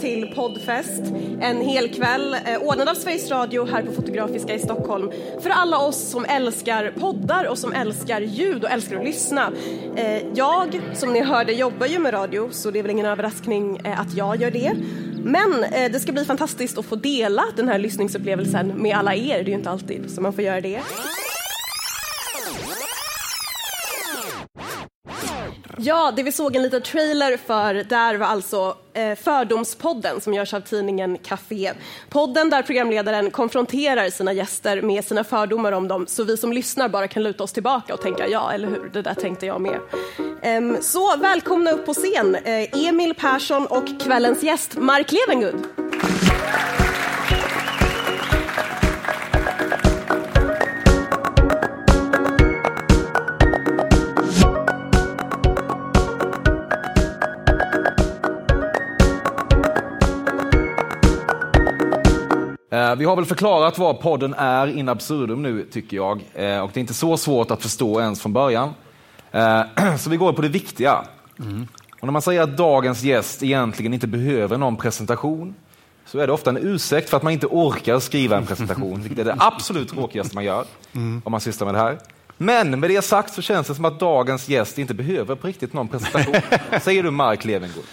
till Poddfest. En hel kväll eh, ordnad av Sveriges Radio här på Fotografiska i Stockholm. För alla oss som älskar poddar och som älskar ljud och älskar att lyssna. Eh, jag, som ni hörde, jobbar ju med radio så det är väl ingen överraskning eh, att jag gör det. Men eh, det ska bli fantastiskt att få dela den här lyssningsupplevelsen med alla er. Det är ju inte alltid som man får göra det. Ja, det vi såg en liten trailer för där var alltså eh, Fördomspodden som görs av tidningen Café. Podden där programledaren konfronterar sina gäster med sina fördomar om dem så vi som lyssnar bara kan luta oss tillbaka och tänka ja, eller hur, det där tänkte jag med. Ehm, så välkomna upp på scen, eh, Emil Persson och kvällens gäst Mark Levengood. Vi har väl förklarat vad podden är in absurdum nu, tycker jag. Eh, Och det är inte så svårt att förstå ens från början. Eh, Så vi går på det viktiga. Och när man säger att dagens gäst egentligen inte behöver någon presentation, så är det ofta en ursäkt för att man inte orkar skriva en presentation, vilket är det absolut tråkigaste man gör om man sysslar med det här. Men med det sagt så känns det som att dagens gäst inte behöver på riktigt någon presentation. Säger du Mark Levengood?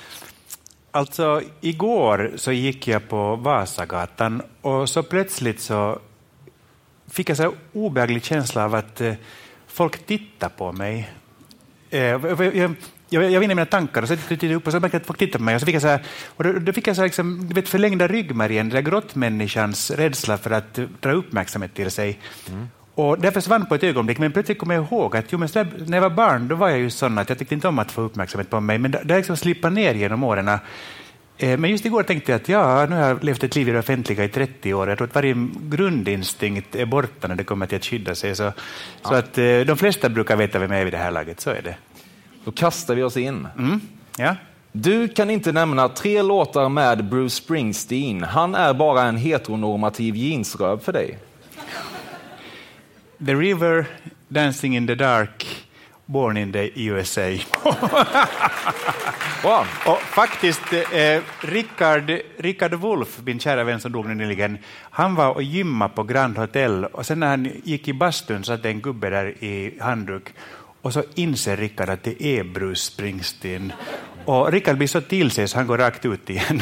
Alltså, igår så gick jag på Vasagatan och så plötsligt så fick jag så obehaglig känsla av att eh, folk tittar på mig. Eh, jag, jag, jag, var inne i mina tankar och så tittade jag upp och så märkte jag att folk tittade på mig. Och, så fick jag så här, och då, då fick jag så här liksom, du vet, förlängda ryggmärgen, den där grottmänniskans rädsla för att dra uppmärksamhet till sig. Mm. Och det försvann på ett ögonblick, men plötsligt kom jag ihåg att jo, men där, när jag var barn då var jag ju sån att jag tyckte inte om att få uppmärksamhet på mig, men det har liksom slippat ner genom åren. Eh, Men just igår tänkte jag att ja, nu har jag levt ett liv i det offentliga i 30 år. Jag tror att varje grundinstinkt är borta när det kommer till att skydda sig. Så, så att eh, de flesta brukar veta vem jag är vid det här laget, så är det. Då kastar vi oss in. Mm. Ja. Du kan inte nämna tre låtar med Bruce Springsteen. Han är bara en heteronormativ jeansröv för dig. The River, Dancing in the Dark, Born in the USA. Wow. Och faktiskt, eh, Rickard, Rickard Wolff, min kära vän som dog nyligen, han var och gymma på Grand Hotel och sen när han gick i bastun satt en gubbe där i handduk och så inser Rickard att det är Bruce Springsteen. Och Rickard blir så till sig så han går rakt ut igen.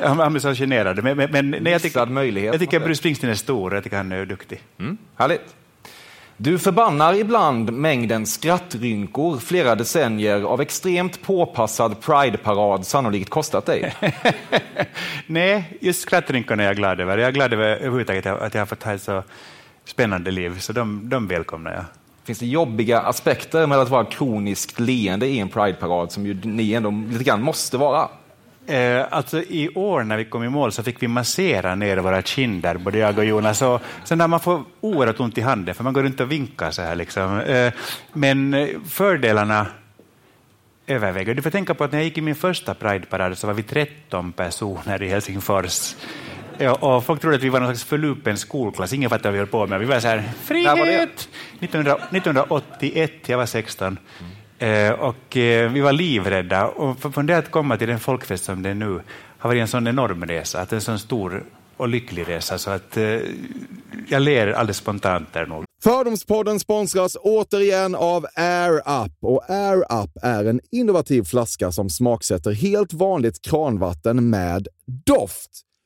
Han blir så generad. Men, men, men jag, tycker, möjlighet. jag tycker Bruce Springsteen är stor, jag tycker han är duktig. Mm, härligt. Du förbannar ibland mängden skrattrynkor flera decennier av extremt påpassad Pride-parad sannolikt kostat dig. Nej, just skrattrynkorna är jag glad över. Jag är glad över överhuvudtaget att jag har fått ha ett så spännande liv, så de, de välkomnar jag. Finns det jobbiga aspekter med att vara kroniskt leende i en Pride-parad som ju ni ändå lite grann måste vara? Eh, alltså I år när vi kom i mål så fick vi massera ner våra kinder, både jag och Jonas. Och sen när man får oerhört ont i handen, för man går runt och vinkar så här. Liksom. Eh, men eh, fördelarna överväger. Du får tänka på att när jag gick i min första Pride-parad så var vi 13 personer i Helsingfors. Ja, och folk trodde att vi var någon slags förlupen skolklass. Ingen fattade vad vi höll på med. Vi var så här, frihet! 1900, 1981, jag var 16. Eh, och eh, vi var livrädda. Och för- från det att komma till den folkfest som det är nu har varit en sån enorm resa. Att en sån stor och lycklig resa. Så att eh, jag ler alldeles spontant där nog. Fördomspodden sponsras återigen av Air Up. Och Air Up är en innovativ flaska som smaksätter helt vanligt kranvatten med doft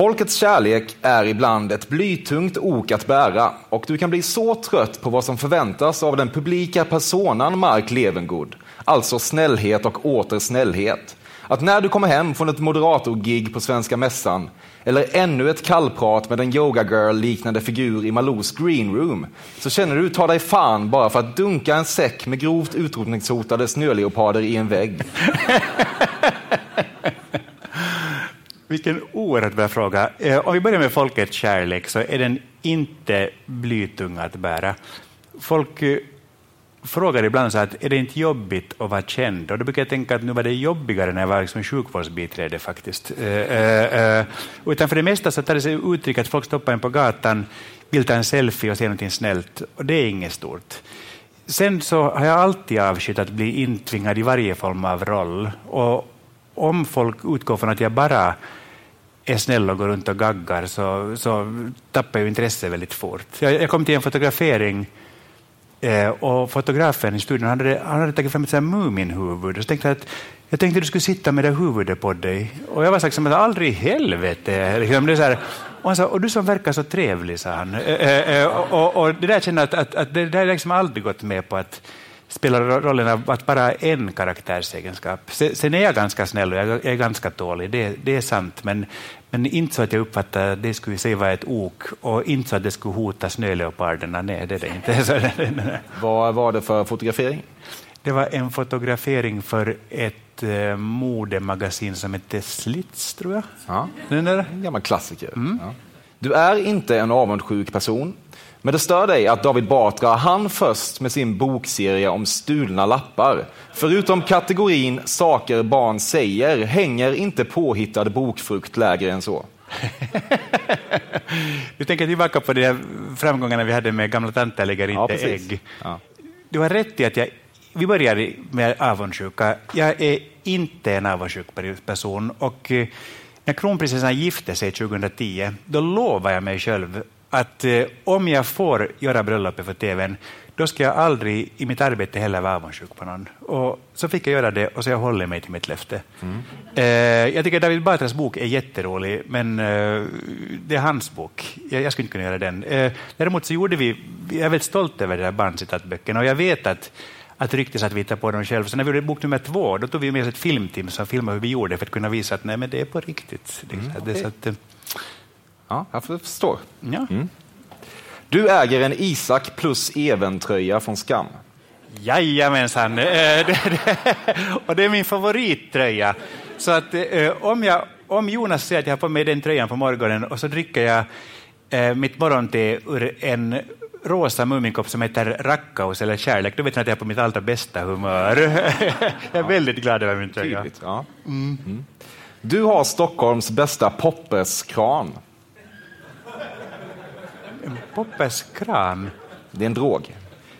Folkets kärlek är ibland ett blytungt ok att bära och du kan bli så trött på vad som förväntas av den publika personan Mark Levengood, alltså snällhet och åter snällhet, att när du kommer hem från ett moderatorgig på Svenska Mässan eller ännu ett kallprat med en yoga-girl-liknande figur i Malous green room så känner du ta dig fan bara för att dunka en säck med grovt utrotningshotade snöleoparder i en vägg. Vilken oerhört bra fråga. Eh, om vi börjar med folkets kärlek så är den inte blytung att bära. Folk eh, frågar ibland så att är det inte jobbigt att vara känd? Och då brukar jag tänka att nu var det jobbigare när jag var liksom sjukvårdsbiträde faktiskt. Eh, eh, eh. Utan för det mesta så tar det sig uttryck att folk stoppar en på gatan, vill ta en selfie och säga någonting snällt. Och det är inget stort. Sen så har jag alltid avskytt att bli intvingad i varje form av roll. Och om folk utgår från att jag bara är snäll och går runt och gaggar så, så tappar jag intresset väldigt fort. Jag, jag kom till en fotografering eh, och fotografen i studion hade, han hade tagit fram ett Muminhuvud. Och så tänkte jag, att, jag tänkte att du skulle sitta med det huvudet på dig. Och jag var liksom, att aldrig i helvete. Liksom, det är så här, och han sa, och du som verkar så trevlig, sa han. Eh, eh, eh och, och, och det där känner jag att, att, att det där har jag liksom aldrig gått med på att spela ro- rollen av att bara en karaktärsegenskap. Se- Sen är jag ganska snäll och jag är ganska tålig, det, det är sant. Men, men inte så att jag uppfattar att det skulle säga vara ett ok och inte så att det skulle hota snöleoparderna. Nej, det är det inte. Vad var det för fotografering? det var en fotografering för ett eh, modemagasin som hette Slits, tror jag. Ja. Den där? En gammal klassiker. Ja. Du är inte en avundsjuk person, men det stör dig att David Batra hann först med sin bokserie om stulna lappar. Förutom kategorin saker barn säger hänger inte påhittad bokfrukt lägre än så. Du tänker tillbaka på de framgångarna vi hade med Gamla tanter lägger inte Ja, precis. ägg. Ja. Du har rätt i att jag... Vi börjar med avundsjuka. Jag är inte en avundsjuk person. Och eh, när kronprinsessan gifte sig 2010, då lovade jag mig själv att eh, om jag får göra bröllopet för TVn, då ska jag aldrig i mitt arbete heller vara avundsjuk på någon. Och så fick jag göra det och så jag håller mig till mitt löfte. Eh, jag tycker David Batras bok är jätterolig, men eh, det är hans bok. Jag, jag skulle inte kunna göra den. Eh, däremot så gjorde vi, jag är väldigt stolt över de här barncitatböckerna och jag vet att att ryktes att vi hittar på dem själv. Så när vi gjorde bok nummer två, då tog vi med oss ett filmteam som filmade hur vi gjorde för att kunna visa att nej, men det är på riktigt. Det, är så att, eh, Ja, jag förstår. ja. Du äger en Isak plus Even-tröja från Skam. Jajamensan, Eh, det, det, och det är min favorittröja. Så att eh, om, jag, om Jonas säger att jag har på mig den tröjan på morgonen och så dricker jag eh, mitt morgonte ur en rosa Muminkopp som heter Rakkaus eller kärlek, då vet jag att jag är på mitt allra bästa humör. jag är väldigt glad över min tröja. Tydligt. Ja. Mm. Du har Stockholms bästa Poppes-kran. Poppes kran. Det är en drog.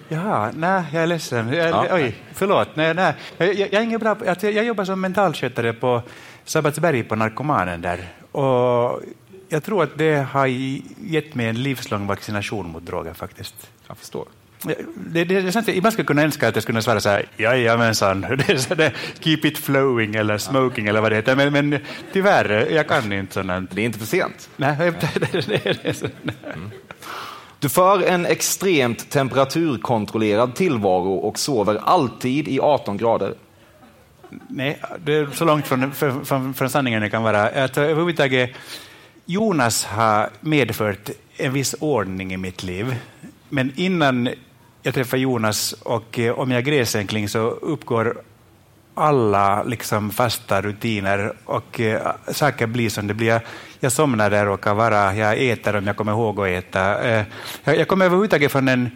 Jaha, nej, jag är ledsen. Jag, Ja. Oj, förlåt. Nej, nej. Jag, jag, är ingen bra, jag, jag jobbar som mentalskötare på Sabbatsberg på Narkomanen där. Och jag tror att det har gett mig en livslång vaccination mot droger faktiskt. Jag förstår. Det, det, det, sant, ibland skulle jag kunna önska att jag skulle kunna svara så här, jajamensan, det är så där, keep it flowing eller smoking eller vad det heter, men, men tyvärr, jag kan inte sådant. Det är inte för sent. Nej, det, det, det, det, så- Du för en extremt temperaturkontrollerad tillvaro och sover alltid i 18 grader. Nej, det är så långt från, från, från, från sanningen det kan vara. Att överhuvudtaget, Jonas har medfört en viss ordning i mitt liv. Men innan jag träffar Jonas och eh, om jag gräsänkling så uppgår alla liksom fasta rutiner och eh, saker blir som det blir. Jag, jag somnar där jag råkar vara, jag äter om jag kommer ihåg att äta. Eh, jag, jag kommer överhuvudtaget från en,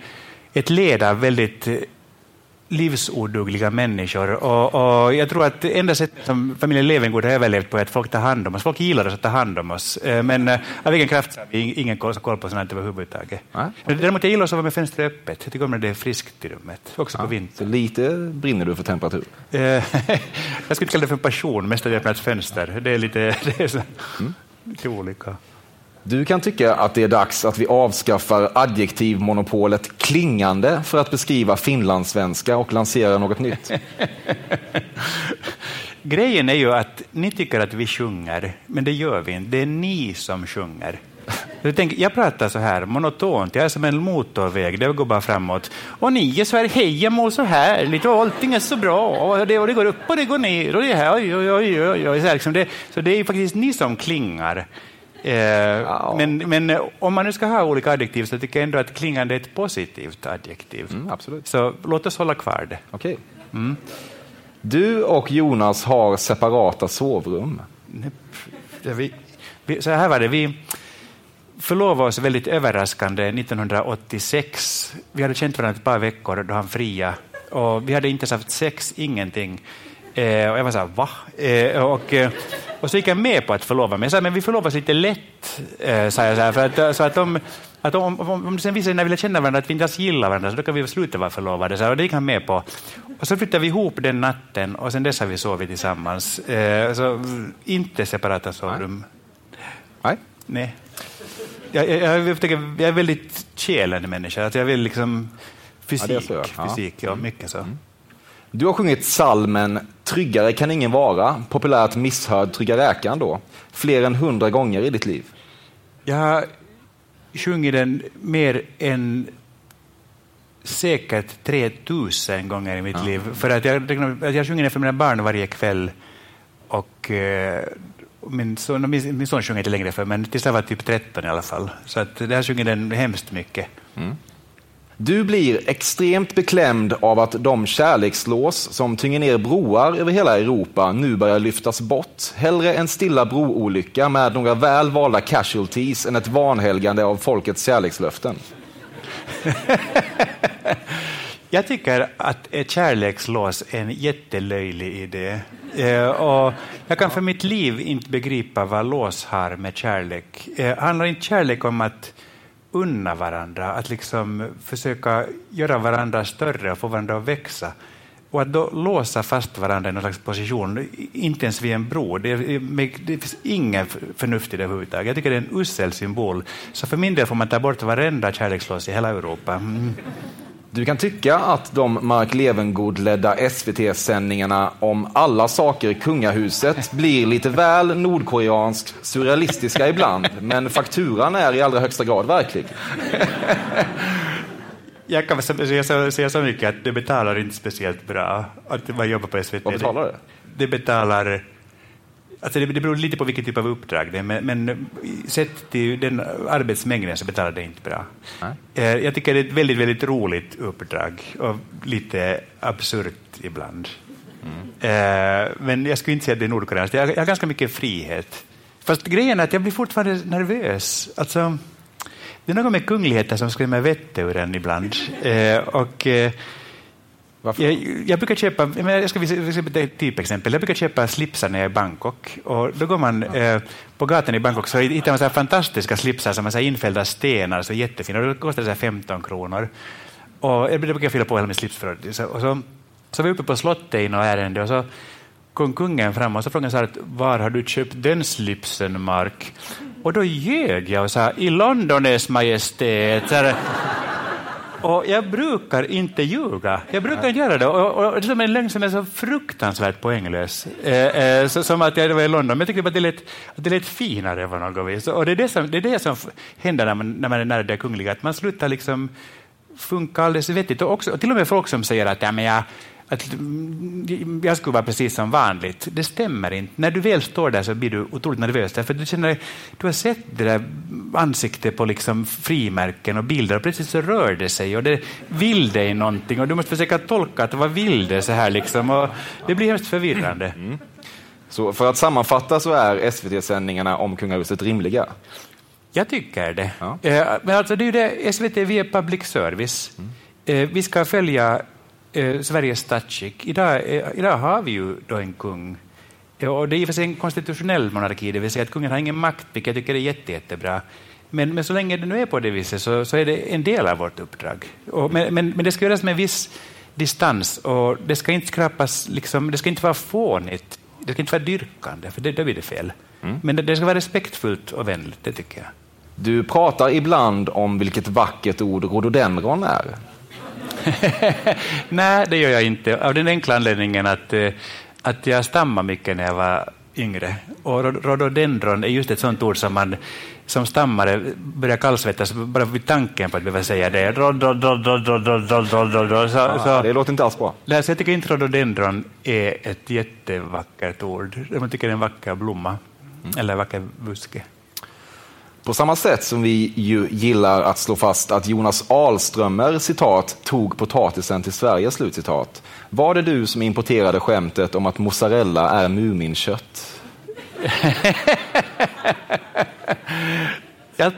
ett led av väldigt eh, livsodugliga människor. Och, och, jag tror att det enda sättet som familjen Levengood har överlevt på är att folk tar hand om oss. Folk gillar oss att ta hand om oss. Eh, men eh, av egen kraft har vi ingen koll, på sånt överhuvudtaget. Ja. Däremot jag gillar att sova med fönstret öppet. Jag tycker om när det är friskt i rummet. Också ja. på vintern. Så lite brinner du för temperatur? Eh, jag skulle inte kalla det för passion, mest att jag öppnar ett fönster. Det är lite, det är så, mm. lite olika. Du kan tycka att det är dags att vi avskaffar adjektivmonopolet klingande för att beskriva finlandssvenska och lansera något nytt. Grejen är ju att ni tycker att vi sjunger, men det gör vi inte. Det är ni som sjunger. Jag, tänker, jag pratar så här monotont, jag är som en motorväg, det går bara framåt. Och ni är så här, hej jag mår så härligt och allting är så bra och det, och det går upp och det går ner och det här, oj, oj, oj, oj, oj. Så, liksom det, så det är faktiskt ni som klingar. Eh, ja. men, men om man nu ska ha olika adjektiv så tycker jag ändå att klingande är ett positivt adjektiv. Mm, absolut. Så låt oss hålla kvar det. Okay. Mm. Du och Jonas har separata sovrum. Vi, vi, så här var det. Vi förlovade oss väldigt överraskande 1986. Vi hade känt varandra ett par veckor då han fria och vi hade inte haft sex, ingenting. Eh, och jag var så här, va? Eh, och, eh, och så gick jag med på att förlova mig. Jag sa, men vi förlovas lite lätt, eh, sa jag. Så, här, för att, så att om, att om, om, om sen visar sig när vi lär känna varandra att vi inte alls gillar varandra, så då kan vi sluta vara förlovade. Så, och det gick han med på. Och så flyttade vi ihop den natten och sen dess har vi sovit tillsammans. Eh, så inte separata sovrum. Nej. Nej. Jag, jag, jag, jag, är väldigt kälande människa. Att jag vill liksom fysik, ja, ja. fysik ja, mycket så. Mm. Du har sjungit salmen Tryggare kan ingen vara, populärt misshörd Trygga räkan då, fler än hundra gånger i ditt liv. Jag har sjungit den mer än säkert 3000 gånger i mitt ja. liv. För att jag, jag sjunger den för mina barn varje kväll. Och, eh, min, son, min, min son sjunger inte längre för, men tills jag var typ 13 i alla fall. Så att jag har sjungit den hemskt mycket. Mm. Du blir extremt beklämd av att de kärlekslås som tynger ner broar över hela Europa nu börjar lyftas bort. Hellre en stilla broolycka med några väl valda casualties än ett vanhelgande av folkets kärlekslöften. Jag tycker att ett kärlekslås är en jättelöjlig idé. Eh, och jag kan för mitt liv inte begripa vad lås har med kärlek. Eh, handlar inte kärlek om att unna varandra, att liksom försöka göra varandra större och få varandra att växa. Och att då låsa fast varandra i någon slags position, inte ens vid en bro, det, det finns ingen förnuft i det överhuvudtaget. Jag tycker det är en usel symbol. Så för min del får man ta bort varenda kärlekslås i hela Europa. Mm. Du kan tycka att de Mark Levengood-ledda SVT-sändningarna om alla saker i kungahuset blir lite väl nordkoreansk surrealistiska ibland, men fakturan är i allra högsta grad verklig. Jag kan säga, säga så mycket att det betalar inte speciellt bra att man jobbar på SVT. Vad betalar det? Det betalar Alltså det, det beror lite på vilken typ av uppdrag det är, men, men sett till den arbetsmängden så betalar det inte bra. Nej. Jag tycker det är ett väldigt, väldigt roligt uppdrag och lite absurt ibland. Mm. Men jag skulle inte säga att det är nordkoreanskt. Jag har ganska mycket frihet. Fast grejen är att jag blir fortfarande nervös. Alltså, det är något med kungligheter som skrämmer vettet ur en ibland. Och jag, jag, brukar köpa, jag ska visa ett typexempel. Jag brukar köpa slipsar när jag är i Bangkok. Och då går man eh, på gatan i Bangkok så hittar man så fantastiska slipsar som har infällda stenar, så jättefina. Och då kostar det så 15 kronor. Och jag brukar fylla på hela min slipsförråd. Så, och så, så var vi uppe på slottet i något ärende och så kom kungen fram och så frågade han var har du köpt den slipsen, Mark? Och då ljög jag och sa i Londones Majestät. Och jag brukar inte ljuga. Jag brukar inte göra det. Och, och, och det är en lögn som är så fruktansvärt poänglös. Eh, eh, så, som att jag var i London. Men jag tycker att det att det lät finare på något vis. Och det är det som, det är det som händer när man, när man är nära det kungliga. Att man slutar liksom funka alldeles vettigt. Och, också, och till och med folk som säger att, ja, men jag, att jag skulle vara precis som vanligt. Det stämmer inte. När du väl står där så blir du otroligt nervös. Därför du, känner, du har sett det där ansiktet på liksom frimärken och bilder och plötsligt så rör det sig och det vill dig någonting och du måste försöka tolka att vad vill det så här liksom. Och det blir hemskt förvirrande. Mm. Så för att sammanfatta så är SVT-sändningarna om kungahuset rimliga? Jag tycker det. Ja. Eh, men alltså det är det, SVT, vi är public service. Mm. Eh, vi ska följa eh, Sveriges statsskick. Idag, idag har vi ju då en kung. Och det är i och för sig en konstitutionell monarki, det vill säga att kungen har ingen makt, vilket jag tycker är jätte, jättebra. Men, men så länge det nu är på det viset så, så är det en del av vårt uppdrag. Och, men, men, men det ska göras med viss distans och det ska inte skrapas, liksom, det ska inte vara fånigt, det ska inte vara dyrkande, för det, då blir det fel. Mm. Men det, det ska vara respektfullt och vänligt, det tycker jag. Du pratar ibland om vilket vackert ord rhododendron är. Nej, det gör jag inte. Av den enkla anledningen att, eh, att jag stammade mycket när jag var yngre. Och rhododendron är just ett sånt ord som man som stammare börjar kallsvettas bara vid tanken på att behöva säga det. det låter inte alls bra. Så jag tycker inte rhododendron är ett jättevackert ord. Man tycker det är en vacker blomma, eller en vacker buske. På samma sätt som vi ju gillar att slå fast att Jonas Alströmer citat, tog potatisen till Sverige, slutcitat. Var det du som importerade skämtet om att mozzarella är Muminkött? jag,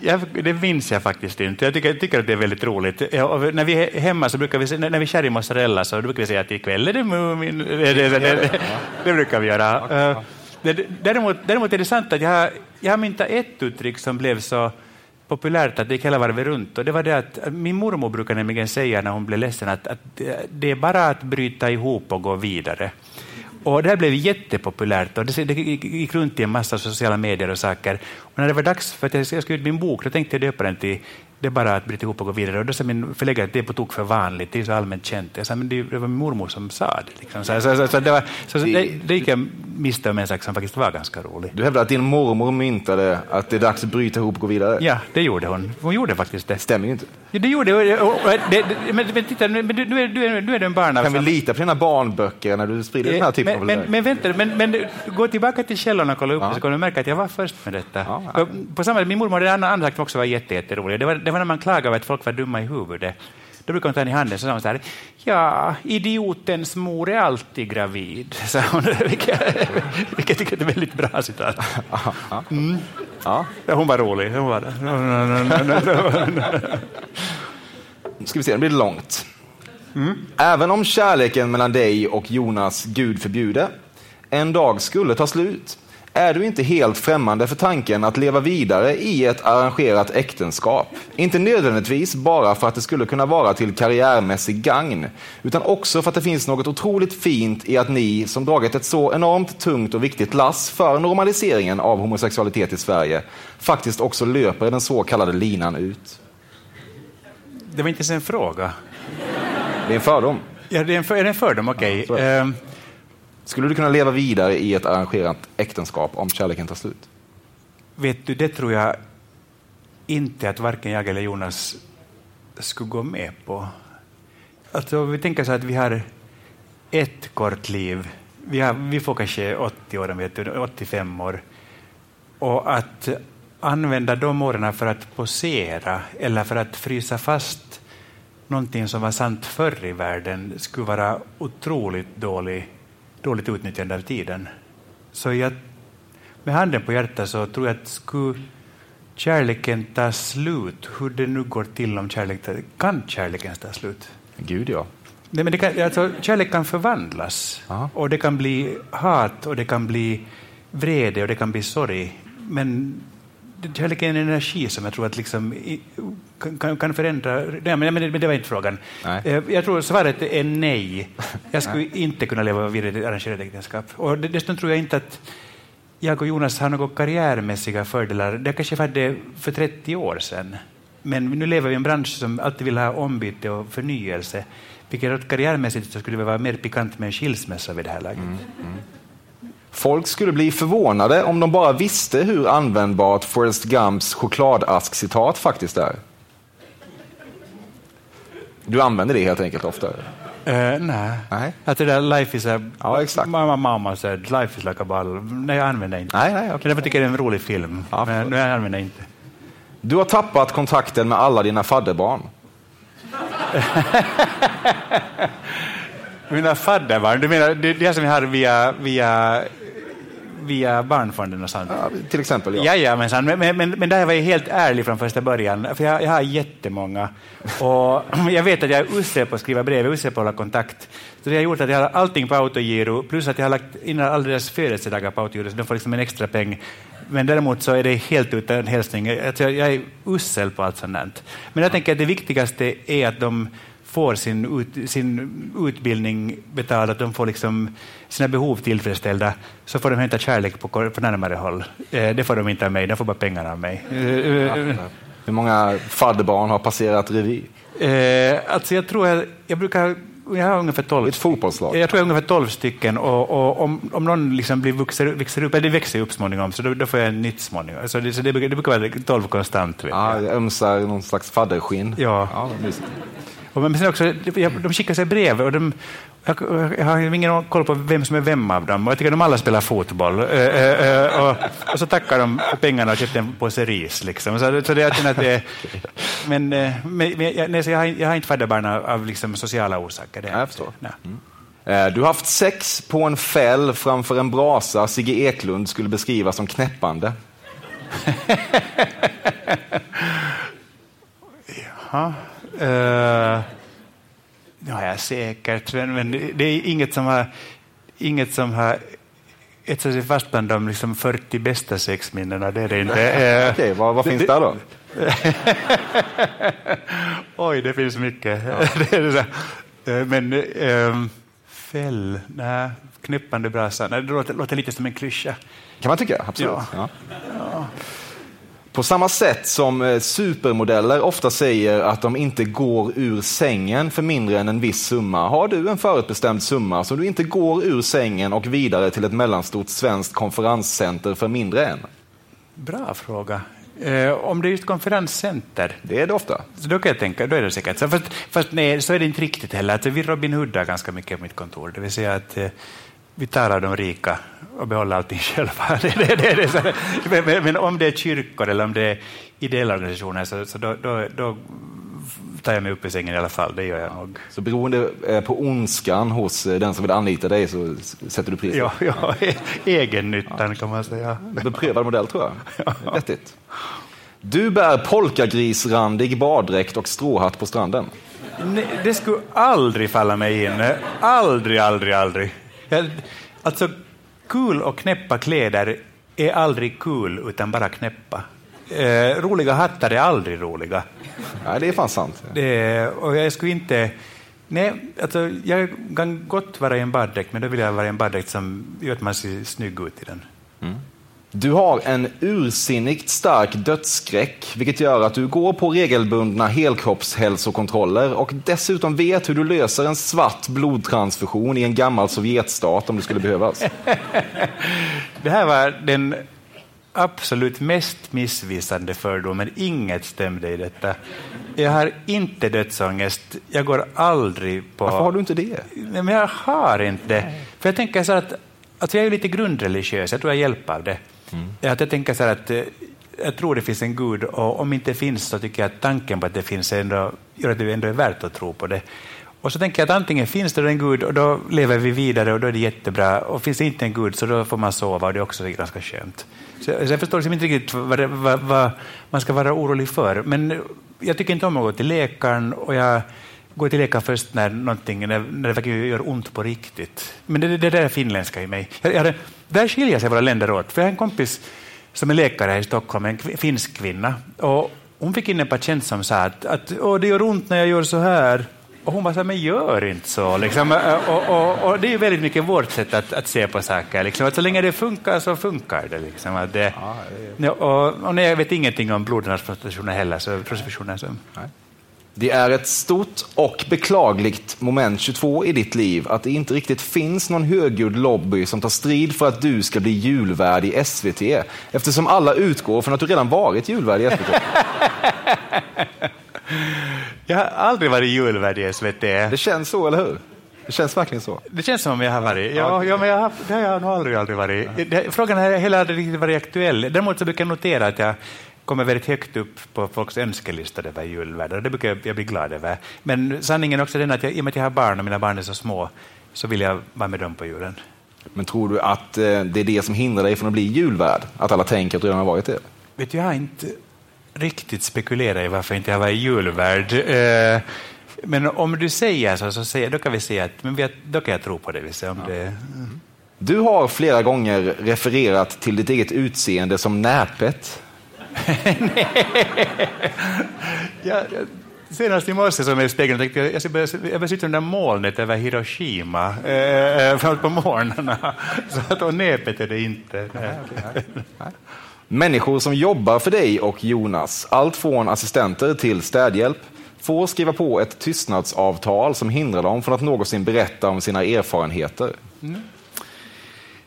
jag, det minns jag faktiskt inte. Jag tycker, jag tycker att det är väldigt roligt. Och när vi är hemma så brukar vi, när vi skär i mozzarella så brukar vi säga att ikväll är det Mumin. Det, det, det, det brukar vi göra. Däremot, däremot är det sant att jag har, jag har myntat ett uttryck som blev så populärt att det gick hela varvet runt. Och det var det att min mormor brukar nämligen säga när hon blev ledsen att, att det är bara att bryta ihop och gå vidare. Och det här blev jättepopulärt och det, gick runt i en massa sociala medier och saker. Och när det var dags för att jag skulle ut min bok, då tänkte jag döpa den till det är bara att bryta ihop och gå vidare. Och då sa min förläggare att det är på tok för vanligt, det är så allmänt känt. Jag sa, men det var min mormor som sa det. Liksom. Så, så, så, så, det, var, så, så det, det gick jag miste om en sak som faktiskt var ganska rolig. Du hävdar att din mormor myntade att det är dags att bryta ihop och gå vidare? Ja, det gjorde hon. Hon gjorde faktiskt det. Stämmer ju inte. Ja, det gjorde hon. Men, men titta, är, du, är, nu är du en barn. Kan vi lita på dina barnböcker när du sprider den här typen men, av men, men vänta, men, men gå tillbaka till källorna och kolla upp ja. så kommer du märka att jag var först med detta. Ja, ja. På samma, min mormor hade en annan sak som också var jätterolig. Det var, det var när man klagade över att folk var dumma i huvudet. Då brukar hon ta henne i handen och säga så här, ja, idiotens mor är alltid gravid, sa hon, vilket, vilket jag tycker är ett väldigt bra citat. Mm. Ja. Hon var rolig. Hon var Ska vi se, det blir långt. Mm. Även om kärleken mellan dig och Jonas, Gud förbjude, en dag skulle ta slut, är du inte helt främmande för tanken att leva vidare i ett arrangerat äktenskap. Inte nödvändigtvis bara för att det skulle kunna vara till karriärmässig gagn, utan också för att det finns något otroligt fint i att ni, som dragit ett så enormt tungt och viktigt lass för normaliseringen av homosexualitet i Sverige, faktiskt också löper den så kallade linan ut. Det var inte ens en fråga. Det är en fördom. Ja, det är, en, för, är det en fördom? Okej. Okay. Ja, skulle du kunna leva vidare i ett arrangerat äktenskap om kärleken tar slut? Vet du, det tror jag inte att varken jag eller Jonas skulle gå med på. Alltså, vi tänker så att vi har ett kort liv. Vi, har, vi får kanske 80 år, vet du, 85 år. Och att använda de åren för att posera eller för att frysa fast någonting som var sant förr i världen skulle vara otroligt dålig dåligt utnyttjande av tiden. Så jag, med handen på hjärtat så tror jag att skulle kärleken ta slut, hur det nu går till om kärleken kan kärleken ta slut? Gud ja. Nej, men det kan, alltså, kärlek kan förvandlas Aha. och det kan bli hat och det kan bli vrede och det kan bli sorg. Men kärlek är en energi som jag tror att liksom, kan, kan förändra... Nej, men, men, det var inte frågan. Nej. Eh, jag tror svaret är nej. Jag skulle inte kunna leva vidare i arrangerat äktenskap. Och dessutom tror jag inte att jag och Jonas har några karriärmässiga fördelar. Det kanske var det för 30 år sedan. Men nu lever vi i en bransch som alltid vill ha ombyte och förnyelse. Vilket karriärmässigt så skulle det vara mer pikant med en skilsmässa vid det här laget. Mm, mm. Folk skulle bli förvånade om de bara visste hur användbart Forrest Gumps chokladask-citat faktiskt är. Du använder det helt enkelt ofta? Uh, nej. nej. Att det där life is a... Ja, exakt. Mamma, mamma said life is like a ball. Nej, jag använder inte. Nej, nej, okay. Därför tycker jag det är en rolig film. Ja, men jag använder inte. Du har tappat kontakten med alla dina fadderbarn. Mina fadderbarn? Du menar det, det som vi har via, via, via Barnfonden och sånt? Ja, till exempel, ja. Jajamensan, men, men, men, men där var jag helt ärlig från första början, för jag, jag har jättemånga. Och jag vet att jag är usel på att skriva brev, jag usel på att hålla kontakt. Så det har gjort att jag har allting på autogiro, plus att jag har lagt in alla deras födelsedagar på autogiro, så de får liksom en extra peng. Men däremot så är det helt utan hälsning. Jag är usel på allt sånt. Men jag tänker att det viktigaste är att de får sin, ut, sin utbildning betald, att de får liksom sina behov tillfredsställda, så får de hämta kärlek på, på närmare håll. Eh, det får de inte av mig, de får bara pengarna av mig. Ja. Hur många fadderbarn har passerat revy? Eh, alltså jag tror jag, jag brukar jag har ungefär 12 Ett fotbollslag? Jag tror jag har ungefär 12 stycken och, och om, om någon liksom blir vuxer, växer upp, eller det växer upp småningom, så då, då får jag ett nytt småningom. Så det, så det, det brukar vara 12 konstant. Vet ja, jag ömsar någon slags fadderskinn. Ja. ja men sen också, de skickar sig brev och de, jag, jag har ingen koll på vem som är vem av dem. Jag tycker de alla spelar fotboll. och, och, så tackar de för pengarna och köpte en påse ris. Liksom. Så, så det, att det, men, men, jag, nej, jag, har, jag har inte fadderbarn av, av liksom sociala orsaker. Det jag förstår. Mm. Du har haft sex på en fäll framför en brasa Sigge Eklund skulle beskriva som knäppande. Jaha. Uh, ja, jag säkert, men, men det är inget som har, inget som har etsat sig fast bland de liksom 40 bästa sexminnena. Det är det inte. Okej, vad, vad finns det, där då? Oj, det finns mycket. Ja. det det men um, fäll, nej, knippande brasa, nej, det låter, låter, lite som en klyscha. Kan man tycka, absolut. Ja. Ja. På samma sätt som eh, supermodeller ofta säger att de inte går ur sängen för mindre än en viss summa, har du en förutbestämd summa så du inte går ur sängen och vidare till ett mellanstort svenskt konferenscenter för mindre än? Bra fråga. Eh, om det är just konferenscenter? Det är det ofta. Så då kan jag tänka, då är det säkert så. Fast, fast nej, så är det inte riktigt heller. Alltså, vi Robin Hoodar ganska mycket på mitt kontor. Det vill säga att eh, vi tar av de rika och behåller allting själva. Det, det, det, men, men, om det är kyrkor eller om det är ideella organisationer så, så då, då, då, tar jag mig upp i sängen i alla fall. Det gör jag nog. Så beroende eh, på ondskan hos eh, den som vill anlita dig så sätter du priset? Ja, ja egennyttan ja. kan man säga. Beprövad modell tror jag. Ja. Vettigt. Du bär polkagrisrandig baddräkt och stråhatt på stranden. Nej, det skulle aldrig falla mig in. Aldrig, aldrig, aldrig. Alltså, kul och knäppa kläder är aldrig kul, utan bara knäppa. Eh, roliga hattar är aldrig roliga. Nej, det är fan sant. Det, och jag skulle inte... Nej, alltså, jag kan gott vara i en baddräkt, men då vill jag vara i en baddräkt som gör att man ser snygg ut i den. Du har en ursinnigt stark dödsskräck, vilket gör att du går på regelbundna helkroppshälsokontroller och dessutom vet hur du löser en svart blodtransfusion i en gammal Sovjetstat om det skulle behövas. det här var den absolut mest missvisande fördomen. Inget stämde i detta. Jag har inte dödsångest. Jag går aldrig på... Varför har du inte det? Men jag har inte. För jag tänker så att alltså jag är lite grundreligiös, jag tror jag hjälper av det. Mm. Att jag tänker så här att eh, jag tror det finns en Gud och om inte finns så tycker jag att tanken på att det finns ändå, gör att det ändå är värt att tro på det. Och så tänker jag att antingen finns det en Gud och då lever vi vidare och då är det jättebra. Och finns det inte en Gud så då får man sova och det är också ganska skönt. Så, så jag förstår liksom inte riktigt vad, vad, vad, man ska vara orolig för. Men jag tycker inte om att gå till läkaren och jag går till läkaren först när, någonting, när, när det verkligen gör ont på riktigt. Men det, det, det är finländska i mig. Jag, jag, där skiljer sig våra länder åt. För jag har en kompis som är läkare här i Stockholm, en finsk kvinna. Och hon fick in en patient som sa att, att Åh, det gör ont när jag gör så här. Och hon bara, men gör inte så. Liksom. Och, och, och, det är väldigt mycket vårt sätt att, att se på saker. Liksom. Att så länge det funkar så funkar det. Liksom. Att det ja, och, och nej, jag vet ingenting om blodtransplantationer heller. Så, så, nej. Det är ett stort och beklagligt moment 22 i ditt liv att det inte riktigt finns någon högljudd lobby som tar strid för att du ska bli julvärd i SVT eftersom alla utgår från att du redan varit julvärd i SVT. Jag har aldrig varit julvärd i SVT. Det känns så, eller hur? Det känns verkligen så. Det känns som om jag har varit. Ja, ja men jag har, det har jag nog aldrig, aldrig varit. Det, frågan har heller aldrig riktigt varit aktuell. Däremot så brukar jag notera att jag kommer väldigt högt upp på folks önskelistor över julvärdar. Det brukar jag bli glad över. Men sanningen är också den att jag, i och med att jag har barn och mina barn är så små så vill jag vara med dem på julen. Men tror du att eh, det är det som hindrar dig från att bli julvärd? Att alla tänker att du redan har varit det? Vet du, jag har inte riktigt spekulerat i varför inte jag var julvärd. Eh, men om du säger så, så säger, då kan vi säga att men då kan jag tro på det. Vi om det du har flera gånger refererat till ditt eget utseende som näpet. ja, senast i morse som jag i spegeln tänkte jag, jag ska börja, jag börja sitta under molnet över Hiroshima eh, framåt på morgnarna. Så att, och näpet är det inte. Människor som jobbar för dig och Jonas, allt från assistenter till städhjälp, får skriva på ett tystnadsavtal som hindrar dem från att någonsin berätta om sina erfarenheter. Mm.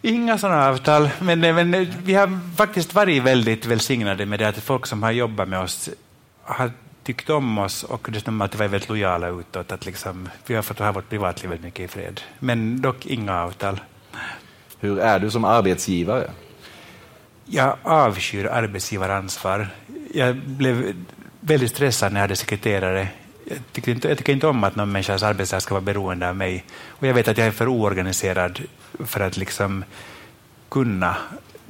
Inga sådana avtal, men, men vi har faktiskt varit väldigt välsignade med det att folk som har jobbat med oss har tyckt om oss och dessutom att vi är väldigt lojala utåt. Att liksom, vi har fått ha vårt privatliv väldigt mycket i fred. Men dock inga avtal. Hur är du som arbetsgivare? Jag avskyr arbetsgivaransvar. Jag blev väldigt stressad när jag hade sekreterare. Jag tycker, inte, jag tycker inte om att någon människas arbetsdag ska vara beroende av mig. Och jag vet att jag är för oorganiserad för att liksom kunna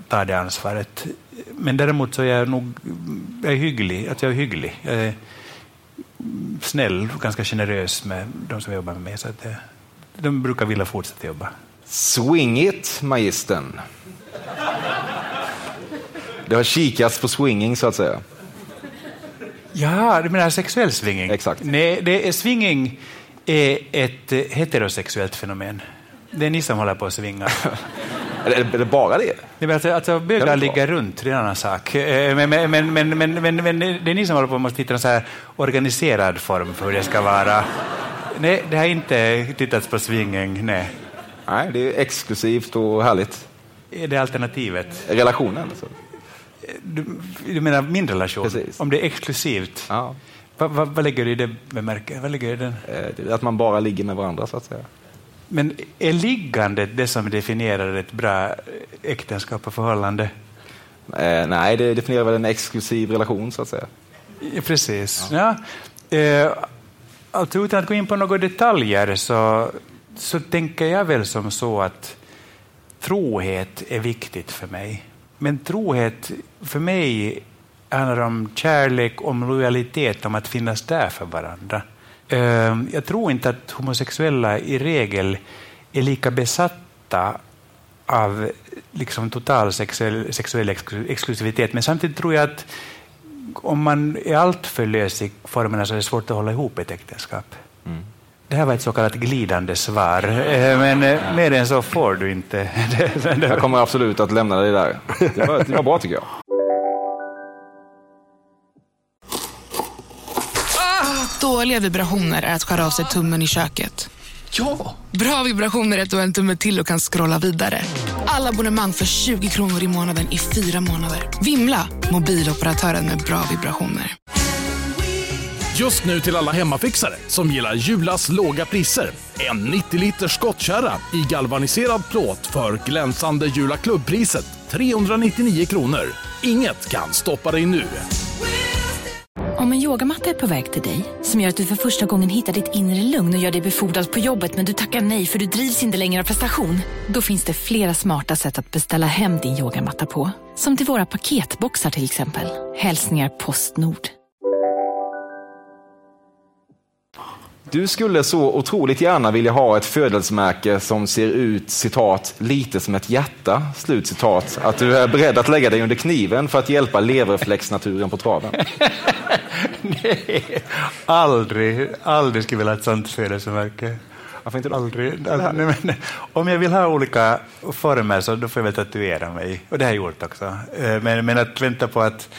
ta det ansvaret. Men däremot så är jag nog jag är hygglig. Att jag är hygglig. Jag är snäll och ganska generös med de som jobbar med mig. Så att det, de brukar vilja fortsätta jobba. Swing it, magistern. Det har kikats på swinging, så att säga. Ja, du menar sexuell swinging? Exakt. Nej, det är, swinging är ett heterosexuellt fenomen. Det är ni som håller på att svinga. är, det, bara det? Nej, alltså, alltså, bögar ligger runt, det är en annan sak. Men, men, men, men, men, men, men det är ni som håller på att hitta en så här organiserad form för hur det ska vara. Nej, det har inte tittats på swinging, nej. Nej, det är exklusivt och härligt. Är det alternativet? Relationen? Alltså. Du, du menar min relation? Precis. Om det är exklusivt? Ja. Vad, vad, vad lägger du i det bemärket? Vad lägger du den? Eh, att man bara ligger med varandra, så att säga. Men är liggandet det som definierar ett bra äktenskap och förhållande? Eh, nej, det definierar väl en exklusiv relation, så att säga. Precis. Ja. ja. Eh, alltså, utan att gå in på några detaljer så, så tänker jag väl som så att trohet är viktigt för mig. Men trohet för mig handlar om kärlek, om lojalitet, om att finnas där för varandra. Ehm, jag tror inte att homosexuella i regel är lika besatta av liksom total sexuell, sexuell exklusivitet, men samtidigt tror jag att om man är alltför lös i formerna så är det svårt att hålla ihop ett äktenskap. Mm. Det här var ett så kallat glidande svar, eh, men eh, mer än så får du inte. Jag kommer absolut att lämna dig där. Det var, det var bra tycker jag. Dåliga vibrationer är att skära av sig tummen i köket. Ja! Bra vibrationer är att du har en tumme till och kan scrolla vidare. Alla abonnemang för 20 kronor i månaden i fyra månader. Vimla! Mobiloperatören med bra vibrationer. Just nu till alla hemmafixare som gillar Julas låga priser. En 90 liters skottkärra i galvaniserad plåt för glänsande Jula klubbpriset 399 kronor. Inget kan stoppa dig nu. Om en yogamatta är på väg till dig, som gör att du för första gången hittar ditt inre lugn och gör dig befordrad på jobbet men du tackar nej för du drivs inte längre av prestation. Då finns det flera smarta sätt att beställa hem din yogamatta på. Som till våra paketboxar till exempel. Hälsningar Postnord. Du skulle så otroligt gärna vilja ha ett födelsemärke som ser ut citat, lite som ett hjärta, slut citat. Att du är beredd att lägga dig under kniven för att hjälpa leverflexnaturen på traven. Nej, aldrig, aldrig skulle jag vilja ha ett sånt födelsemärke. Varför inte aldrig? aldrig nej, men, om jag vill ha olika former så då får jag väl tatuera mig. Och det har jag gjort också. Eh, men, men att vänta på att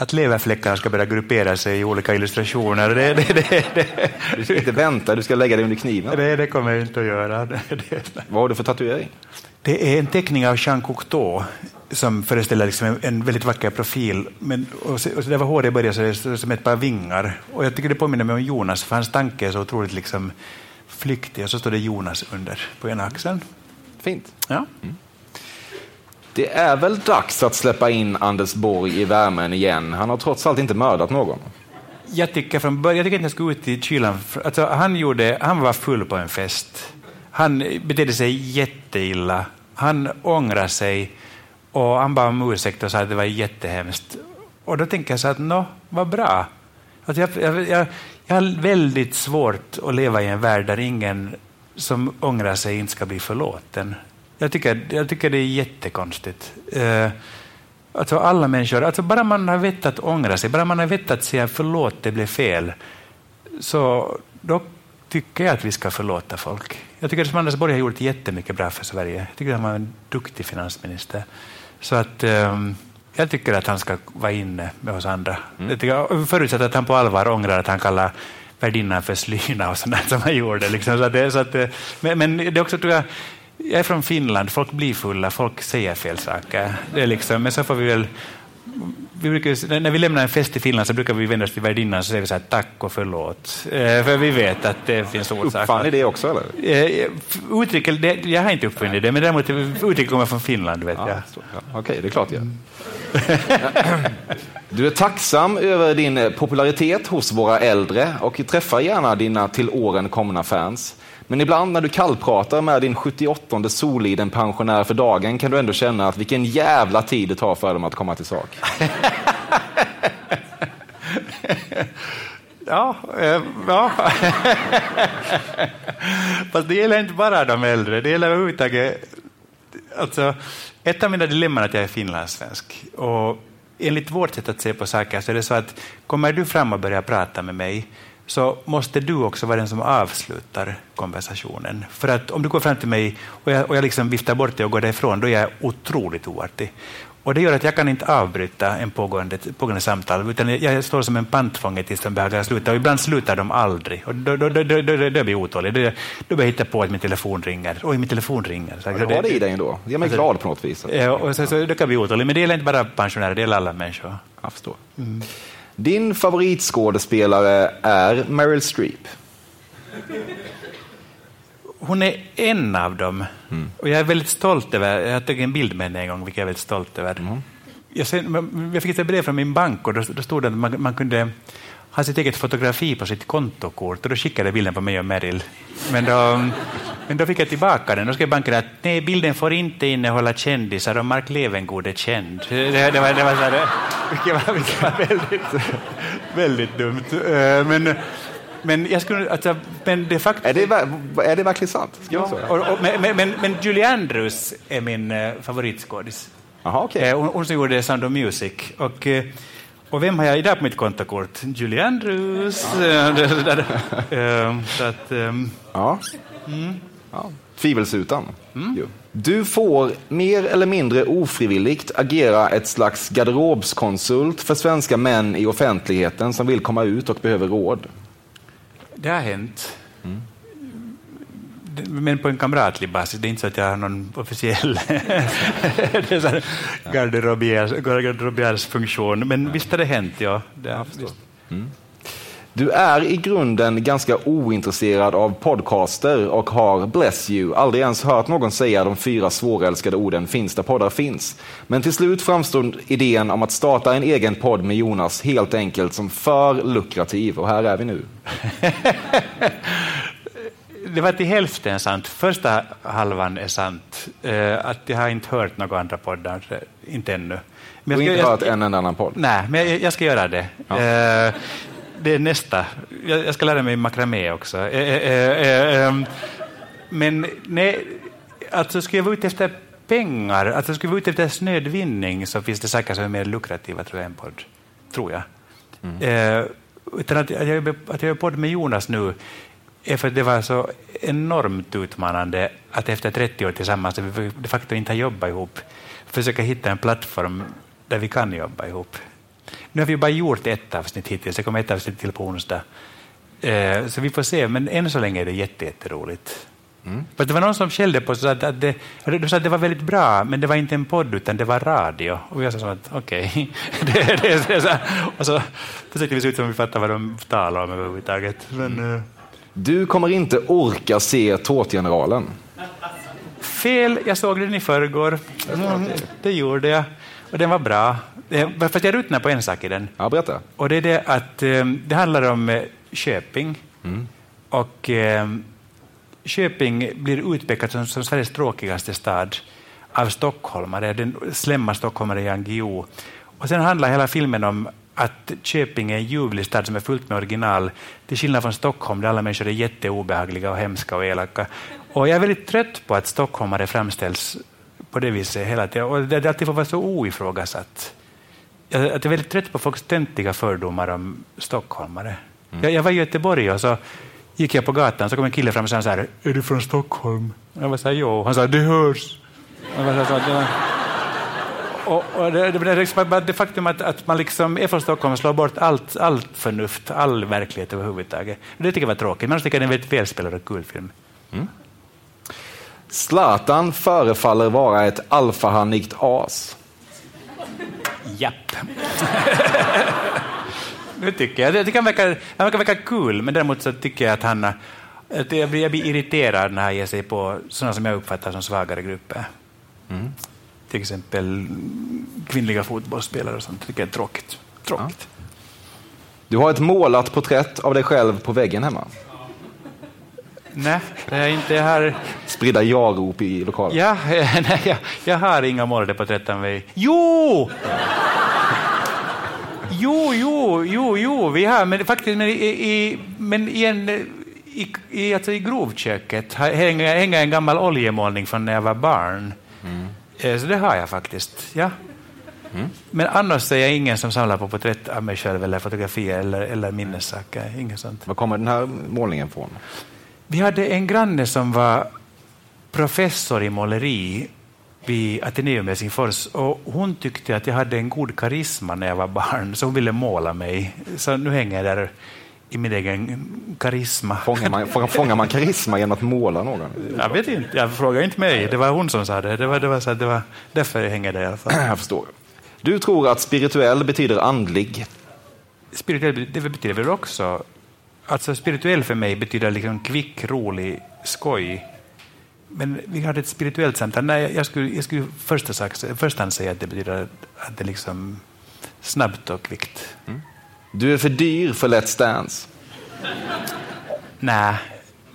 att leverfläckarna ska börja gruppera sig i olika illustrationer. Det, det, det, det. Du ska inte vänta, du ska lägga dig under kniven. Det, det kommer jag inte att göra. Vad har du för tatuering? Det är en teckning av Jean Cocteau som föreställer liksom en, en, väldigt vacker profil. Men, och så, och så där var håret började så det är som ett par vingar. Och jag tycker det påminner mig om Jonas, för hans tanke är så otroligt liksom flyktig. Och så står det Jonas under på ena axeln. Fint. Ja. Mm. Det är väl dags att släppa in Anders Borg i värmen igen. Han har trots allt inte mördat någon. Jag tycker från början, jag tycker inte jag ska ut i kylan. Alltså, han, gjorde, han var full på en fest. Han betedde sig jätteilla. Han ångrade sig och han bad om ursäkt och sa att det var jättehemskt. Och då tänker jag så att, nå, vad bra. Alltså jag, jag, jag, jag har väldigt svårt att leva i en värld där ingen som ångrar sig inte ska bli förlåten. Jag tycker, jag tycker det är jättekonstigt. Uh, alltså alla människor, alltså bara man har vett att ångra sig, bara man har vett att säga förlåt, det blev fel, så då tycker jag att vi ska förlåta folk. Jag tycker att Anders Borg har gjort jättemycket bra för Sverige. Jag tycker att han var en duktig finansminister. Så att um, jag tycker att han ska vara inne med oss andra. Mm. Jag förutsatt att han på allvar ångrar att han kallar värdinnan för slyna och sånt som han gjorde. Liksom. Så det, så att, men, men det är också, tror jag, jag är från Finland, folk blir fulla, folk säger fel saker. Det är liksom, men så får vi väl vi brukar, när vi lämnar en fest i Finland så brukar vi vända oss till värdinnan och säga så här, tack och förlåt. Eh, för vi vet att det finns orsaker. Uppfann ni det också? Eller? Eh, uttrycket, det, jag har inte uppfunnit det, men däremot uttrycket kommer från Finland. Vet ja, jag. Ja, Okej, okay, det är klart jag Du är tacksam över din popularitet hos våra äldre och träffar gärna dina till åren komna fans. Men ibland när du kallpratar med din 78 Soliden pensionär för dagen kan du ändå känna att vilken jävla tid det tar för dem att komma till sak. ja, eh, ja. Fast det gäller inte bara de äldre, det gäller överhuvudtaget... Alltså, ett av mina dilemman är att jag är finlandssvensk. Och enligt vårt sätt att se på saker så är det så att kommer du fram och börjar prata med mig så måste du också vara den som avslutar konversationen. För att om du går fram till mig och jag, och jag liksom viftar bort dig och går därifrån, då är jag otroligt oartig. Och det gör att jag kan inte avbryta en pågående, pågående samtal, utan jag står som en pantfånge tills de behagar sluta. Och ibland slutar de aldrig. Och då, då, då, då, då, då blir jag otålig. Då, då börjar jag hitta på att min telefon ringer. Oj, min telefon ringer. Så, ja, du har det i dig ändå. Det gör mig alltså, glad på något vis. Ja, och så, så, då kan jag bli otålig. Men det gäller inte bara pensionärer, det gäller alla människor. Jag förstår. Mm. Din favoritskådespelare är Meryl Streep. Hon är en av dem. Mm. Och jag är väldigt stolt över, jag tagit en bild med henne en gång, vilket jag är väldigt stolt över. Mm. Jag, sen, jag fick ett brev från min bank och då, då stod det att man, man kunde ha sitt eget fotografi på sitt kontokort och då skickade bilden på mig och Meryl. Men då, men då fick jag tillbaka den. Då skrev banken att nej, bilden får inte innehålla kändisar och Mark Levengood är känd. Det, det var, det var, så här, vilket var, vilket var väldigt, väldigt dumt. Eh, men, men, jag skulle, alltså, men det fakt är, det, är det verkligen sant? Ja, och, och, men, men, men, Julie Andrews är min uh, favoritskådis. Aha, okay. uh, hon, hon som gjorde Sound of Music. Och, och vem har jag idag på mitt kontokort? Julie Andrews. Ja. så att, um, ja. Mm. ja. Tvivelsutan. Mm. Du får mer eller mindre ofrivilligt agera ett slags garderobskonsult för svenska män i offentligheten som vill komma ut och behöver råd. Det har hänt. Mm. Men på en kamratlig basis. Det är inte så att jag har någon officiell garderobiers funktion. Men visst har det hänt, ja. Det har, mm. Du är i grunden ganska ointresserad av podcaster och har, bless you, aldrig ens hört någon säga de fyra svårälskade orden finns där poddar finns. Men till slut framstod idén om att starta en egen podd med Jonas helt enkelt som för lukrativ och här är vi nu. det var till hälften sant. Första halvan är sant. Uh, att jag har inte hört några andra poddar, inte ännu. Men du har inte hört en enda annan podd? Nej, men jag, jag ska göra det. Ja. Uh, det är nästa. Jag, ska lära mig makramé också. Um, men nej, alltså skulle jag vara ute efter pengar, alltså skulle jag vara ute efter snödvinning så finns det saker som är mer lukrativa tror jag, än podd. Tror jag. Mm. utan att, att, jag, att jag är podd med Jonas nu är för att det var så enormt utmanande att efter 30 år tillsammans, där vi de facto inte har jobbat ihop, försöka hitta en plattform där vi kan jobba ihop. Nu har vi bara gjort ett avsnitt hittills, det kommer ett avsnitt till på onsdag. Eh, så vi får se, men än så länge är det jätteroligt. För det var någon som skällde på oss sa att det, du sa att det var väldigt bra, men det var inte en podd utan det var radio. Och jag sa att okej. Okay. det, det, det, så och så försökte vi se ut som vi fattade vad de talade om överhuvudtaget. Men, uh... Du kommer inte orka se Tårtgeneralen. Fel, jag såg den i förrgår. Mm, det gjorde jag. Och den var bra. För jag ruttnade på en sak i den. Ja, berätta. Och det är det att um, det handlar om uh, Köping. Mm. Och Köping blir utpekad som, som Sveriges tråkigaste stad av stockholmare, den slemma stockholmare Jan Guillou. Och sen handlar hela filmen om att Köping är en ljuvlig stad som är fullt med original, till skillnad från Stockholm där alla människor är jätteobehagliga och hemska och elaka. Och jag är väldigt trött på att stockholmare framställs på det viset hela tiden, och det alltid får vara så oifrågasatt. Jag är väldigt trött på folks töntiga fördomar om stockholmare. Mm. Jag, jag var i Göteborg och så gick jag på gatan så kom en kille fram och sa så här, är du från Stockholm? Jag var så här, jo. Han sa, det hörs. Jag var så här, och, och det, det, det, faktum att, att man liksom är från Stockholm slår bort allt, allt förnuft, all verklighet överhuvudtaget. Det tycker jag var tråkigt, men jag tycker det är en väldigt välspelad och kul film. Mm. Zlatan förefaller vara ett alfahannigt as. Japp. nu tycker jag. Jag tycker han verkar, han verkar, verkar kul, men däremot så tycker jag att han... Att jag, blir, jag blir irriterad när han ger sig på sådana som jag uppfattar som svagare grupper. Mm. Till exempel kvinnliga fotbollsspelare och sånt. Tycker jag är tråkigt. tråkigt. Ja. Du har ett målat porträtt av dig själv på väggen hemma. Nej, det är inte. Jag har... Spridda ja-rop i lokalen. Ja, nej, jag, jag har inga målade porträtt av mig. Jo! Jo, jo, jo, jo, vi har, men faktiskt men i, i, men i, en, i, i, alltså i grovköket hänger, hänger en gammal oljemålning från när jag var barn. Mm. Eh, så det har jag faktiskt. Ja. Mm. Men annars är jag ingen som samlar på porträtt av mig själv eller fotografier eller, eller minnessaker. Inget sånt. Var kommer den här målningen från? Vi hade en granne som var professor i måleri vid Ateneum i Helsingfors och hon tyckte att jag hade en god karisma när jag var barn, så hon ville måla mig. Så nu hänger jag där i min egen karisma. Fångar man, fångar man karisma genom att måla någon? Jag vet inte, jag frågar inte mig. Det var hon som sa det. Det var, det var, så, det var därför jag hänger där i alla fall. Jag förstår. Du tror att spirituell betyder andlig? Spirituell det betyder väl också... Alltså spirituell för mig betyder liksom kvick, rolig, skoj. Men vi hade ett spirituellt samtal. Nej, jag skulle, jag skulle första först säga att det betyder att det liksom snabbt och kvickt. Mm. Du är för dyr för Let's Dance. Nej,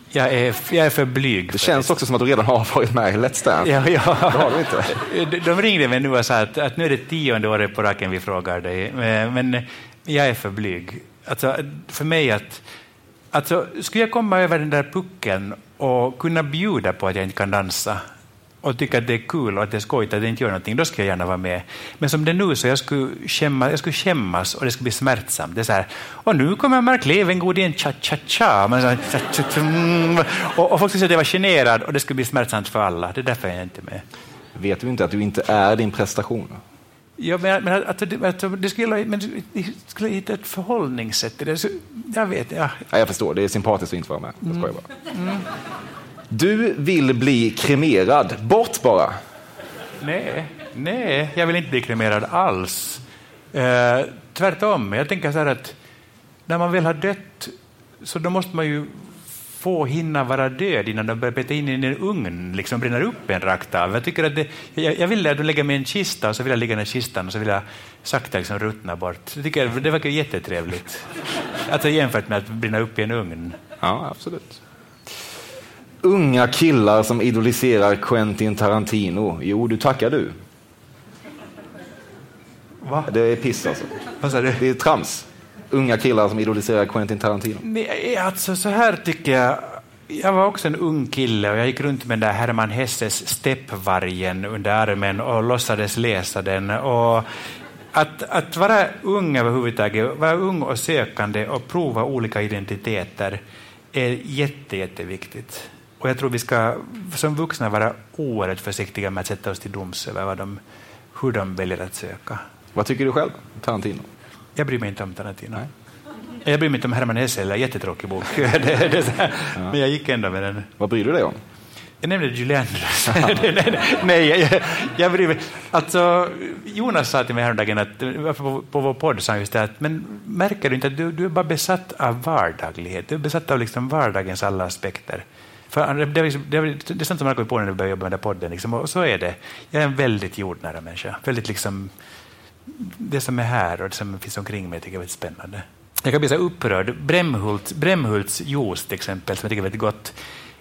jag är, jag är för blyg. Det känns också som att du redan har varit med i Let's Dance. Ja, ja. Det har du inte. De ringde mig nu och sa att, att nu är det tionde året på raken vi frågar dig. Men jag är för blyg. Alltså, för mig att Alltså, skulle jag komma över den där pucken och kunna bjuda på att jag inte kan dansa och tycka att det är kul och att det är skojigt att det inte gör någonting, då skulle jag gärna vara med. Men som det är nu så jag skulle, skämma, jag skulle skämmas och det skulle bli smärtsamt. Det är så här, och nu kommer Mark Levengood i en cha-cha-cha. Och, och folk skulle säga att jag var generad och det skulle bli smärtsamt för alla. Det är därför jag är inte med. Vet du inte att du inte är din prestation? Ja, men, men att, att, att, det skulle, men det skulle hitta ett förhållningssätt till det. Så, jag vet, ja. ja. Jag förstår, det är sympatiskt att inte vara med. Jag bara. Mm. Du vill bli kremerad. Bort bara! Nej, nej, jag vill inte bli kremerad alls. Eh, tvärtom, jag tänker så här att när man väl har dött så då måste man ju få hinna vara död innan de börjar peta in i en ugn, liksom brinner upp en rakt av. Jag, tycker att det, jag, jag vill att de lägger mig i en kista och så vill jag ligga i den kistan och så vill jag sakta liksom ruttna bort. Jag tycker, det verkar jättetrevligt. Alltså jämfört med att brinna upp i en ugn. Ja, absolut. Unga killar som idoliserar Quentin Tarantino. Jo, du tackar du. Va? Det är piss alltså. Vad sa du? Det är trams unga killar som idoliserar Quentin Tarantino? Nej, alltså så här tycker jag. Jag var också en ung kille och jag gick runt med den där Herman Hesses Steppvargen under armen och låtsades läsa den. Och att, att vara ung överhuvudtaget, vara ung och sökande och prova olika identiteter är jätte, jätteviktigt. Och jag tror vi ska som vuxna vara oerhört försiktiga med att sätta oss till doms över vad de, hur de väljer att söka. Vad tycker du själv, Tarantino? Jag bryr mig inte om Tarantino. Nej. Jag bryr mig inte om Herman Hesse, eller jättetråkig bok. det, det ja. Men jag gick ändå med den. Vad bryr du dig om? Jag nämnde Julie Andrews. nej, jag, jag bryr mig. Alltså, Jonas sa till mig häromdagen att, på, på vår podd sa just det att men märker du inte att du, du är bara besatt av vardaglighet? Du är besatt av liksom vardagens alla aspekter. För det, det, det, det är sånt som man kommit på när du började jobba med den podden. Liksom, och så är det. Jag är en väldigt jordnära människa. Väldigt liksom, det som är här och det som finns omkring mig tycker jag är väldigt spännande. Jag kan bli så upprörd. Brämhult, Brämhults juice till exempel, som jag tycker är väldigt gott.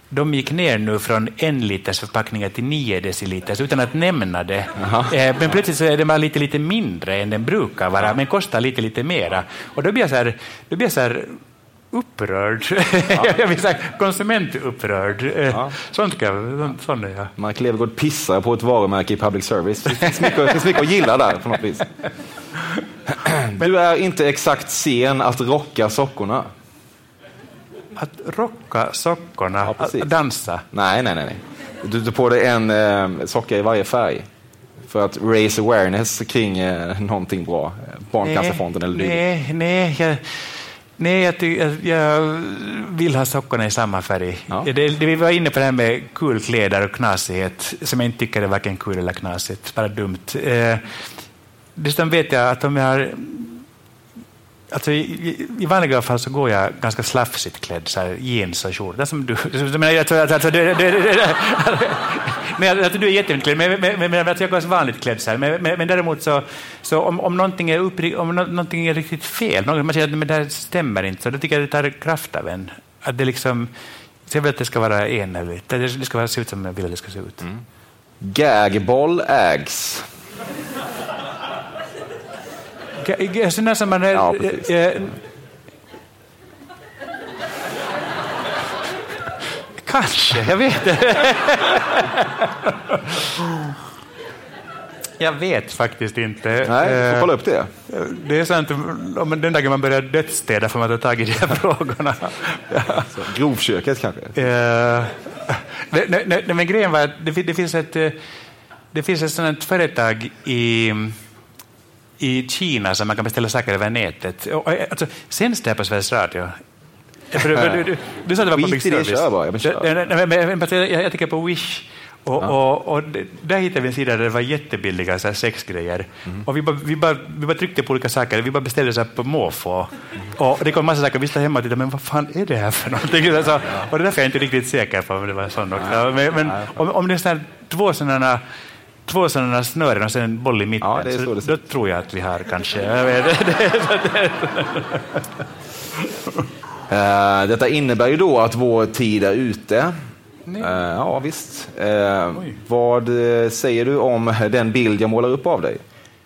De gick ner nu från en liters förpackningar till nio deciliters utan att nämna det. Eh, men plötsligt så är den bara lite, lite mindre än den brukar vara, men kostar lite, lite mera. Och då blir jag så här, då blir jag så här upprörd. Ja. jag så här konsumentupprörd. Eh, ja. Sånt, kan, sånt är jag. Mark Levengood pissar på ett varumärke i public service. Det finns mycket, det finns mycket att gilla där på något vis. Du är inte exakt sen att rocka sockorna. Att rocka sockorna? Ja, att dansa? Nej, nej, nej. Du tar på dig en eh, socka i varje färg för att raise awareness kring eh, någonting bra. Barncancerfonden eller dylikt. Nej, nej. Jag, nej jag, jag, jag, vill ha sockorna i samma färg. Ja. Det, det, vi var inne på det här med kulkläder och knasighet, som jag inte tycker är varken kul eller knasigt, bara dumt. Eh, dessutom vet jag att om jag har Alltså, i, I vanliga fall så går jag ganska slafsigt klädd, så här, jeans och skjorta. Som du, men jag alltså, du, du, du, men, alltså, du är jättefint men, men, men, men alltså, jag går vanligt klädd. Så här. Men, men, men däremot så, så om, om, någonting är uppri, om någonting är riktigt fel, någon, man säger att men det här stämmer inte, så då tycker jag det tar kraft av en. Att det liksom, så jag vill att det ska vara enhälligt, det, ska vara, se ut som jag vill att det ska se ut. Mm. Gagboll ägs. Sådana som man... Ja, äh, kanske, jag vet inte. Jag vet faktiskt inte. Nej, du får kolla upp det. Det är sant, den dagen man börjar dödsstäda får man ta tag i de här frågorna. Grovköket kanske? Uh, nej, nej, men grejen var att det, det finns ett, det finns ett sådant företag i i Kina som man kan beställa saker över nätet. Alltså, sänds det här på Sveriges Radio? Du, du, du, sa att det var public service. Jag, jag, tänker på Wish. Och, ja. och, och, där hittade vi en sida där det var jättebilliga så här, sexgrejer. Mm. Och vi, bara, vi, bara, vi bara tryckte på olika saker, vi bara beställde så på måfå. Mm. Och det kom en massa saker, vi stod hemma och tittade, men vad fan är det här för någonting? Alltså, och det är därför jag inte riktigt säker på om det var sånt. Men, men om, om det är sådana två sådana två sådana snören och sen en boll i mitten. Ja, det är så, så då tror jag att vi har kanske... uh, detta innebär ju då att vår tid är ute. Uh, ja, visst. Uh, vad säger du om den bild jag målar upp av dig?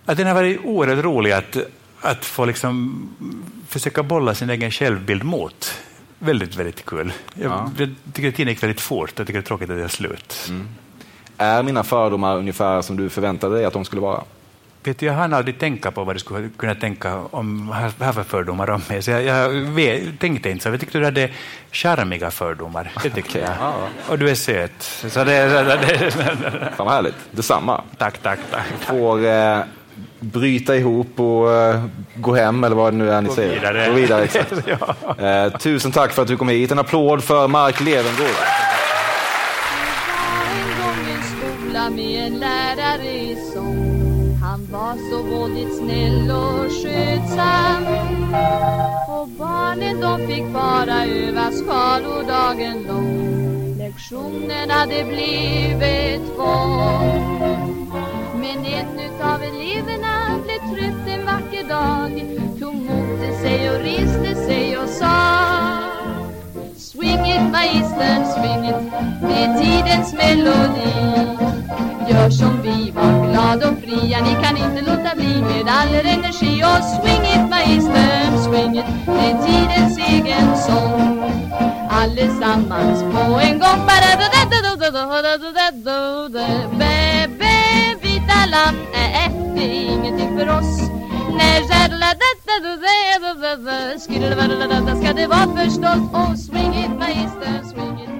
Att den har varit oerhört rolig att, att få liksom försöka bolla sin egen självbild mot. Väldigt, väldigt kul. Jag, ja. jag tycker att tiden gick väldigt fort. Jag tycker det är tråkigt att det är slut. Mm. Är mina fördomar ungefär som du förväntade dig att de skulle vara? Vet du, jag hann aldrig tänka på vad du skulle kunna tänka om vad för fördomar om mig. Så jag, jag vet, tänkte inte så. Jag tyckte du hade charmiga fördomar. Det tyckte okay. jag. Och du är söt. Så det, så det, Fan vad härligt. Detsamma. Tack, tack, tack. Får eh, bryta ihop och eh, gå hem eller vad det nu är ni gå säger. Vidare. Gå vidare. Exakt. ja. eh, tusen tack för att du kom hit. En applåd för Mark Levengård. Med en lärare i sång Han var så våldigt snäll och skötsam. Och barnen de fick bara öva skalor dagen lång. Lektionerna det blev ett tvång Men en utav eleverna blev trött en vacker dag. Tog mot sig och reste sig och sa Swing it magistern, swing it, det är tidens melodi. Gör som vi, var glad och fria Ni kan inte låta bli. Med all er energi Och swing it magister, swing it Det är tidens egen sång. Allesammans på en gång. Bebe, vita lamm, äh, det är ingenting för oss. Nej, ska det vara förstås. Och swing it magister, swing